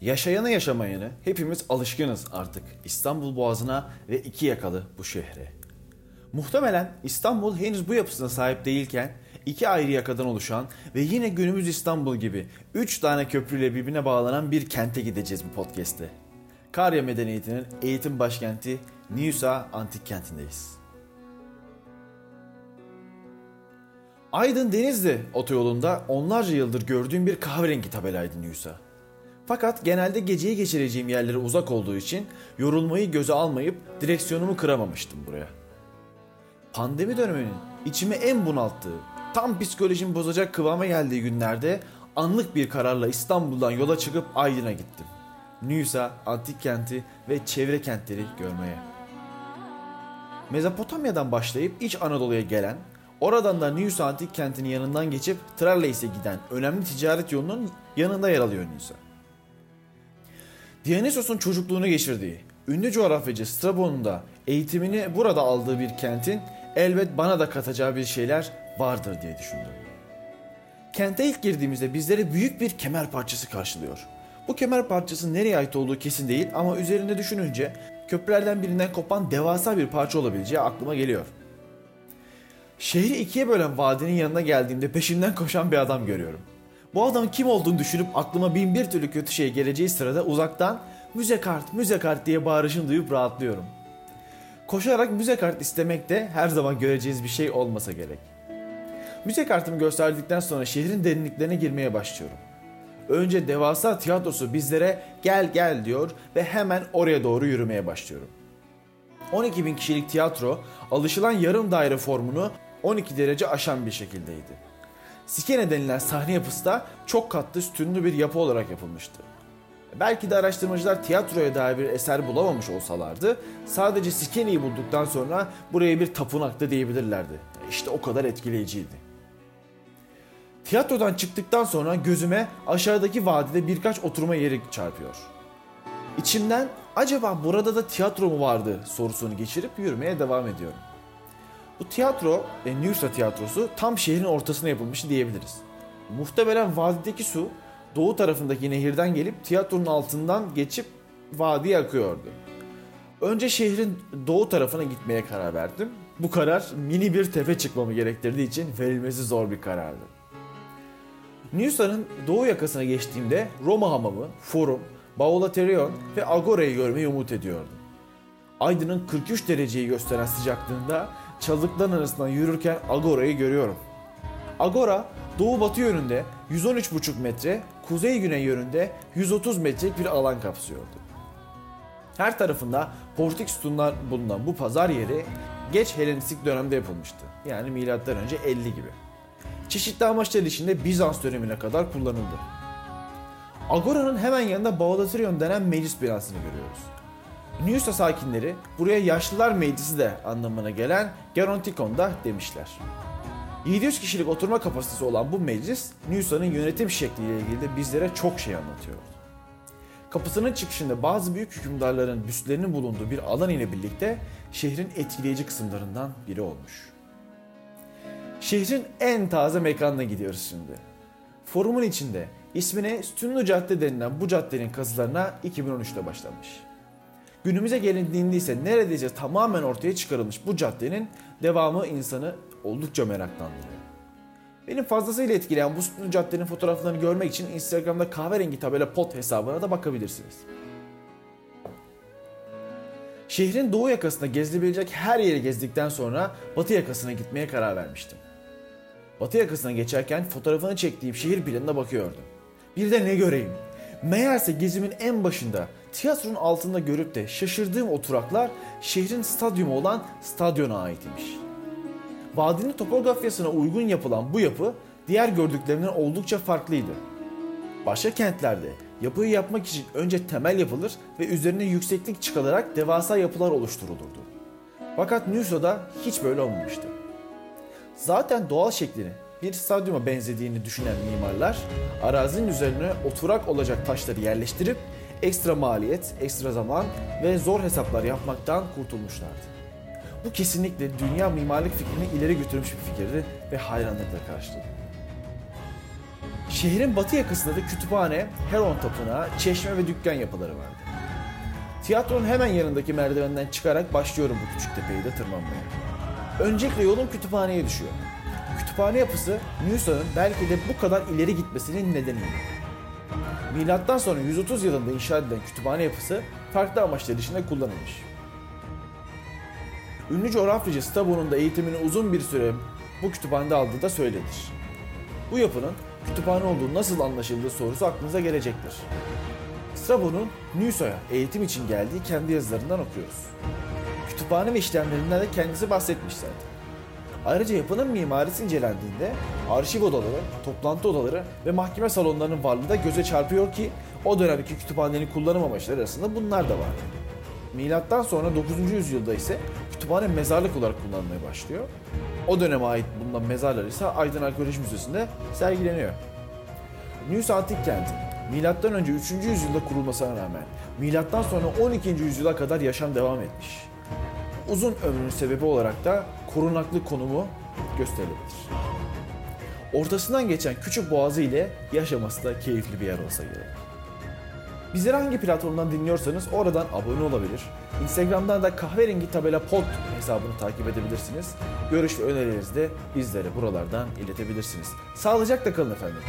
Yaşayanı yaşamayanı hepimiz alışkınız artık İstanbul Boğazı'na ve iki yakalı bu şehre. Muhtemelen İstanbul henüz bu yapısına sahip değilken iki ayrı yakadan oluşan ve yine günümüz İstanbul gibi üç tane köprüyle birbirine bağlanan bir kente gideceğiz bu podcast'te. Karya Medeniyeti'nin eğitim başkenti Niusa Antik Kenti'ndeyiz. Aydın Denizli otoyolunda onlarca yıldır gördüğüm bir kahverengi tabelaydı Niusa. Fakat genelde geceyi geçireceğim yerlere uzak olduğu için yorulmayı göze almayıp direksiyonumu kıramamıştım buraya. Pandemi döneminin içimi en bunalttığı, tam psikolojimi bozacak kıvama geldiği günlerde anlık bir kararla İstanbul'dan yola çıkıp Aydın'a gittim. Nüsa, antik kenti ve çevre kentleri görmeye. Mezopotamya'dan başlayıp İç Anadolu'ya gelen, oradan da Nüsa antik kentinin yanından geçip Tralleys'e giden önemli ticaret yolunun yanında yer alıyor Nüsa. Dionysos'un çocukluğunu geçirdiği, ünlü coğrafyacı Strabon'un da eğitimini burada aldığı bir kentin elbet bana da katacağı bir şeyler vardır diye düşündüm. Kente ilk girdiğimizde bizleri büyük bir kemer parçası karşılıyor. Bu kemer parçası nereye ait olduğu kesin değil ama üzerinde düşününce köprülerden birinden kopan devasa bir parça olabileceği aklıma geliyor. Şehri ikiye bölen vadinin yanına geldiğimde peşimden koşan bir adam görüyorum. Bu adamın kim olduğunu düşünüp aklıma bin bir türlü kötü şey geleceği sırada uzaktan müze kart, müze kart diye bağırışını duyup rahatlıyorum. Koşarak müze kart istemek de her zaman göreceğiz bir şey olmasa gerek. Müze kartımı gösterdikten sonra şehrin derinliklerine girmeye başlıyorum. Önce devasa tiyatrosu bizlere gel gel diyor ve hemen oraya doğru yürümeye başlıyorum. 12 bin kişilik tiyatro alışılan yarım daire formunu 12 derece aşan bir şekildeydi. Sikene denilen sahne yapısı da çok katlı sütunlu bir yapı olarak yapılmıştı. Belki de araştırmacılar tiyatroya dair bir eser bulamamış olsalardı sadece Sikene'yi bulduktan sonra buraya bir tapınaktı diyebilirlerdi. İşte o kadar etkileyiciydi. Tiyatrodan çıktıktan sonra gözüme aşağıdaki vadide birkaç oturma yeri çarpıyor. İçimden acaba burada da tiyatro mu vardı sorusunu geçirip yürümeye devam ediyorum. Bu tiyatro, e, Nürsa tiyatrosu tam şehrin ortasına yapılmış diyebiliriz. Muhtemelen vadideki su doğu tarafındaki nehirden gelip tiyatronun altından geçip vadiye akıyordu. Önce şehrin doğu tarafına gitmeye karar verdim. Bu karar mini bir tepe çıkmamı gerektirdiği için verilmesi zor bir karardı. Nusa'nın doğu yakasına geçtiğimde Roma Hamamı, Forum, Baulaterion ve Agora'yı görmeyi umut ediyordum. Aydın'ın 43 dereceyi gösteren sıcaklığında çalılıkların arasından yürürken Agora'yı görüyorum. Agora doğu batı yönünde 113,5 metre, kuzey güney yönünde 130 metrelik bir alan kapsıyordu. Her tarafında portik sütunlar bulunan bu pazar yeri geç Helenistik dönemde yapılmıştı. Yani önce 50 gibi. Çeşitli amaçlar içinde Bizans dönemine kadar kullanıldı. Agora'nın hemen yanında Baulatrion denen meclis binasını görüyoruz. Niusa sakinleri buraya yaşlılar meclisi de anlamına gelen Gerontikon da demişler. 700 kişilik oturma kapasitesi olan bu meclis Niusa'nın yönetim şekliyle ilgili de bizlere çok şey anlatıyor. Kapısının çıkışında bazı büyük hükümdarların büstlerinin bulunduğu bir alan ile birlikte şehrin etkileyici kısımlarından biri olmuş. Şehrin en taze mekanına gidiyoruz şimdi. Forumun içinde ismine Sütunlu Cadde denilen bu caddenin kazılarına 2013'te başlamış. Günümüze gelindiğinde ise neredeyse tamamen ortaya çıkarılmış bu caddenin devamı insanı oldukça meraklandırıyor. Benim fazlasıyla etkileyen bu caddenin fotoğraflarını görmek için Instagram'da kahverengi tabela pot hesabına da bakabilirsiniz. Şehrin doğu yakasında gezilebilecek her yeri gezdikten sonra batı yakasına gitmeye karar vermiştim. Batı yakasına geçerken fotoğrafını çektiğim şehir planına bakıyordum. Bir de ne göreyim? Meğerse gezimin en başında tiyatronun altında görüp de şaşırdığım oturaklar şehrin stadyumu olan stadyona aitmiş. Vadinin topografyasına uygun yapılan bu yapı diğer gördüklerinden oldukça farklıydı. Başka kentlerde yapıyı yapmak için önce temel yapılır ve üzerine yükseklik çıkarılarak devasa yapılar oluşturulurdu. Fakat Nusa'da hiç böyle olmamıştı. Zaten doğal şeklini bir stadyuma benzediğini düşünen mimarlar arazinin üzerine oturak olacak taşları yerleştirip ekstra maliyet, ekstra zaman ve zor hesaplar yapmaktan kurtulmuşlardı. Bu kesinlikle dünya mimarlık fikrini ileri götürmüş bir fikirdi ve hayranlıkla karşıladı. Şehrin batı yakasında da kütüphane, Heron Tapınağı, çeşme ve dükkan yapıları vardı. Tiyatronun hemen yanındaki merdivenden çıkarak başlıyorum bu küçük tepeyi de tırmanmaya. Öncelikle yolum kütüphaneye düşüyor. Kütüphane yapısı Newson'un belki de bu kadar ileri gitmesinin nedeniydi. Milattan sonra 130 yılında inşa edilen kütüphane yapısı farklı amaçlar için de kullanılmış. Ünlü coğrafyacı Strabo'nun da eğitimini uzun bir süre bu kütüphanede aldığı da söylenir. Bu yapının kütüphane olduğu nasıl anlaşıldığı sorusu aklınıza gelecektir. Strabo'nun Nüso'ya eğitim için geldiği kendi yazılarından okuyoruz. Kütüphane ve işlemlerinden de kendisi bahsetmiş zaten. Ayrıca yapının mimarisi incelendiğinde arşiv odaları, toplantı odaları ve mahkeme salonlarının varlığı da göze çarpıyor ki o dönemki kütüphanenin kullanım amaçları arasında bunlar da var. Milattan sonra 9. yüzyılda ise kütüphane mezarlık olarak kullanılmaya başlıyor. O döneme ait bulunan mezarlar ise Aydın Arkeoloji Müzesi'nde sergileniyor. Nüs Antik Kenti, milattan önce 3. yüzyılda kurulmasına rağmen milattan sonra 12. yüzyıla kadar yaşam devam etmiş. Uzun ömrünün sebebi olarak da korunaklı konumu gösterilebilir. Ortasından geçen küçük boğazı ile yaşaması da keyifli bir yer olsa gerek. Bizleri hangi platformdan dinliyorsanız oradan abone olabilir. Instagram'dan da kahverengi tabela pod hesabını takip edebilirsiniz. Görüş ve önerilerinizi de bizlere buralardan iletebilirsiniz. Sağlıcakla kalın efendim.